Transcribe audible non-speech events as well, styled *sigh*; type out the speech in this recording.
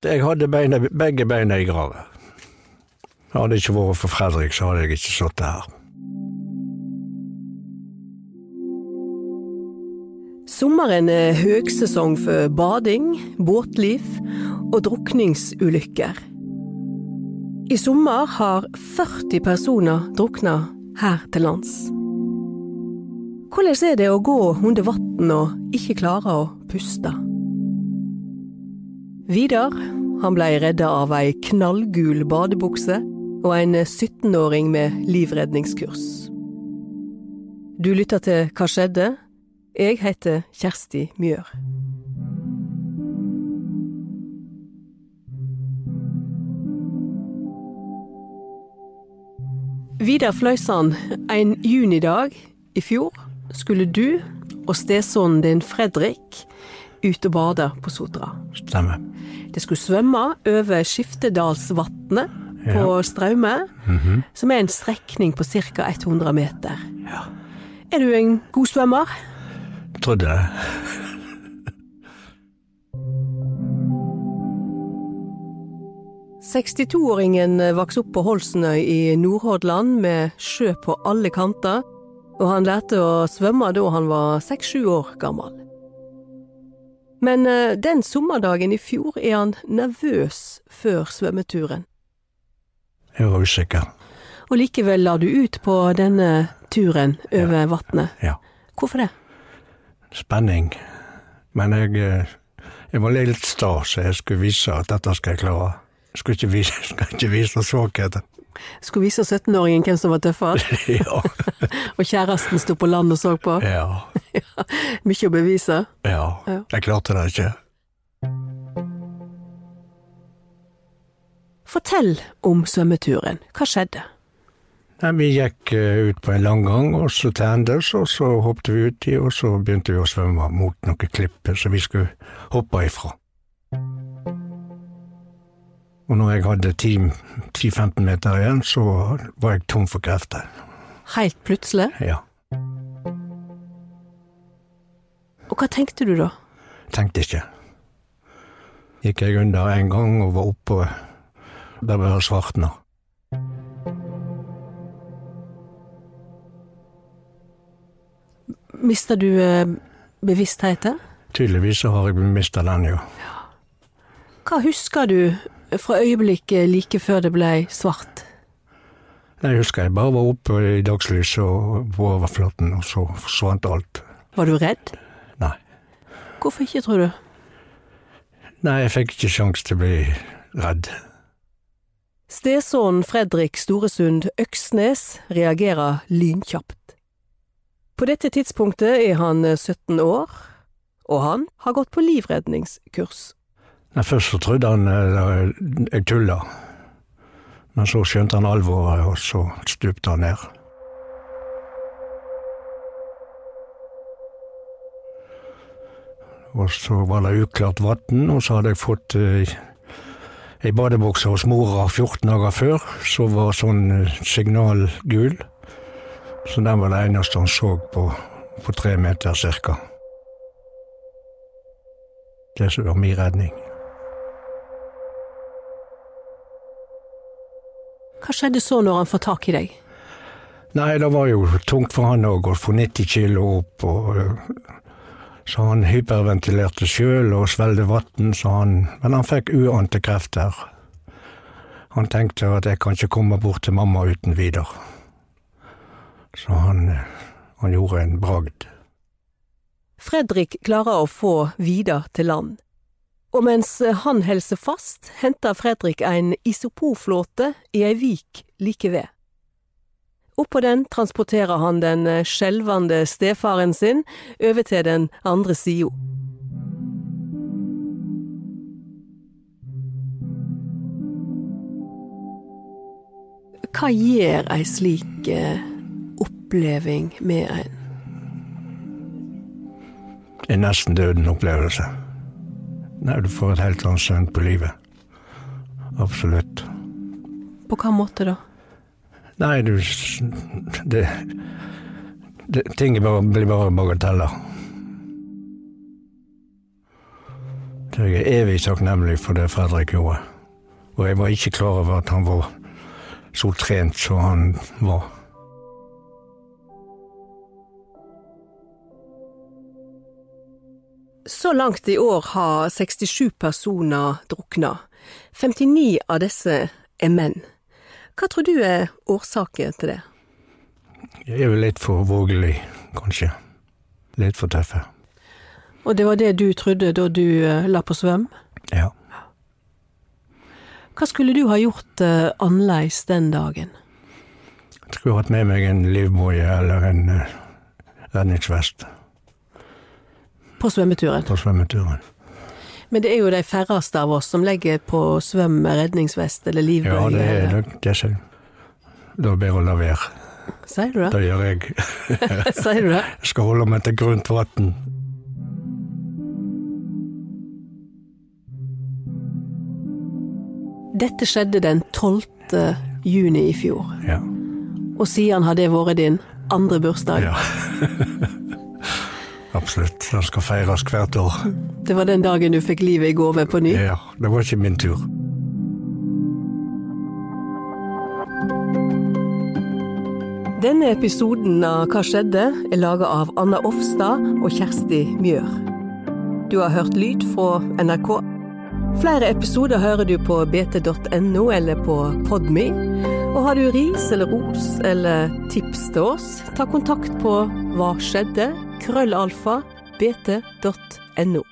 Jeg hadde beina, begge beina i grava. Hadde det ikke vært for Fredrik, så hadde jeg ikke sittet her. Sommeren er høgsesong for bading, båtliv og drukningsulykker. I sommer har 40 personer drukna her til lands. Hvordan er det å gå under vann og ikke klare å puste? Vidar han blei redda av ei knallgul badebukse og en 17-åring med livredningskurs. Du lytter til Hva skjedde? Jeg heter Kjersti Mjør. Vidar Fløysand, en junidag i fjor skulle du og stesonen din Fredrik ut og bade på Sotra. Stemmer. Det skulle svømme over Skiftedalsvatnet på Straume, som er en strekning på ca. 100 meter. Ja. Er du en god svømmer? Trodde det. – 62-åringen vokste opp på Holsenøy i Nordhordland med sjø på alle kanter, og han lærte å svømme da han var seks-sju år gammel. Men eh, den sommerdagen i fjor er han nervøs før svømmeturen. Jeg var usikker. Og likevel la du ut på denne turen over vatnet. Ja. Hvorfor det? Spenning. Men jeg, eh, jeg var litt sta, så jeg skulle vise at dette skal jeg klare. Jeg skulle ikke vise, *laughs* skal ikke vise svakheter. Skulle vise 17-åringen hvem som var tøffest, *laughs* ja. *laughs* og kjæresten sto på land og så på. ja. *laughs* Mye å bevise. Ja. Ja. Jeg klarte det ikke. Fortell om svømmeturen. Hva skjedde? Nei, vi gikk eh, ut på en langgang, og så til endes, og så hoppet vi uti, og så begynte vi å svømme mot noen klipper som vi skulle hoppe ifra. Og når jeg hadde 10-15 meter igjen, så var jeg tom for krefter. Helt plutselig. Ja. Og hva tenkte du da? Tenkte ikke. Gikk jeg under en gang og var oppe der det svartna. Mista du eh, bevisstheten? Tydeligvis så har jeg mista den, jo. Hva husker du fra øyeblikket like før det ble svart? Jeg husker jeg bare var oppe i dagslyset og på overflaten, og så forsvant alt. Var du redd? Nei. Hvorfor ikke, tror du? Nei, jeg fikk ikke sjanse til å bli redd. Stesønnen Fredrik Storesund Øksnes reagerer lynkjapt. På dette tidspunktet er han 17 år, og han har gått på livredningskurs. Nei, først så trodde han eh, jeg tulla, men så skjønte han alvoret, og så stupte han ned. Og så var det uklart vann, og så hadde jeg fått eh, ei badebukse hos mora 14 dager før, som var sånn eh, signalgul. Så den var det eneste han så på, på tre meter cirka. Det som var min redning. Hva skjedde så når han får tak i deg? Nei, det var jo tungt for han òg å få 90 kilo opp, og så han hyperventilerte sjøl og svelgde vann, så han Men han fikk uante krefter. Han tenkte at jeg kan ikke komme bort til mamma uten videre. Så han, han gjorde en bragd. Fredrik klarer å få Vidar til land. Og mens han helser fast, henter Fredrik en isopoflåte i ei vik like ved. Oppå den transporterer han den skjelvende stefaren sin over til den andre sida. Hva gjør ei slik eh, oppleving med en? En nesten døden opplevelse. Nei, du får et helt annet syn på livet. Absolutt. På hva måte da? Nei, du Det, det Ting bare, blir bare bagateller. Jeg er evig takknemlig for det Fredrik gjorde. Og jeg var ikke klar over at han var så trent som han var. Så langt i år har 67 personer drukna. 59 av disse er menn. Hva tror du er årsaken til det? Jeg er vel litt for vågelig, kanskje. Litt for tøffe. Og det var det du trodde da du eh, la på svøm? Ja. Hva skulle du ha gjort uh, annerledes den dagen? Jeg skulle hatt med meg en livboje eller en uh, redningsvest På svømmeturen? på svømmeturen. Men det er jo de færreste av oss som legger på svøm med redningsvest eller livbøye. Ja, det er nok det som Da er bedre å la være. Sier du det? Det gjør jeg. *laughs* Sier du det? Jeg skal holde meg til grunt vann. Dette skjedde den 12. juni i fjor, Ja. og siden har det vært din andre bursdag. ja. *laughs* Absolutt. Den skal feires hvert år. Det var den dagen du fikk livet i gave på ny. Ja, det var ikke min tur. Denne episoden av Hva skjedde? er laga av Anna Offstad og Kjersti Mjør. Du har hørt lyd fra NRK. Flere episoder hører du på bt.no eller på Podme. Og har du ris eller ros eller tips til oss, ta kontakt på hva skjedde? Krøllalfa bt.no.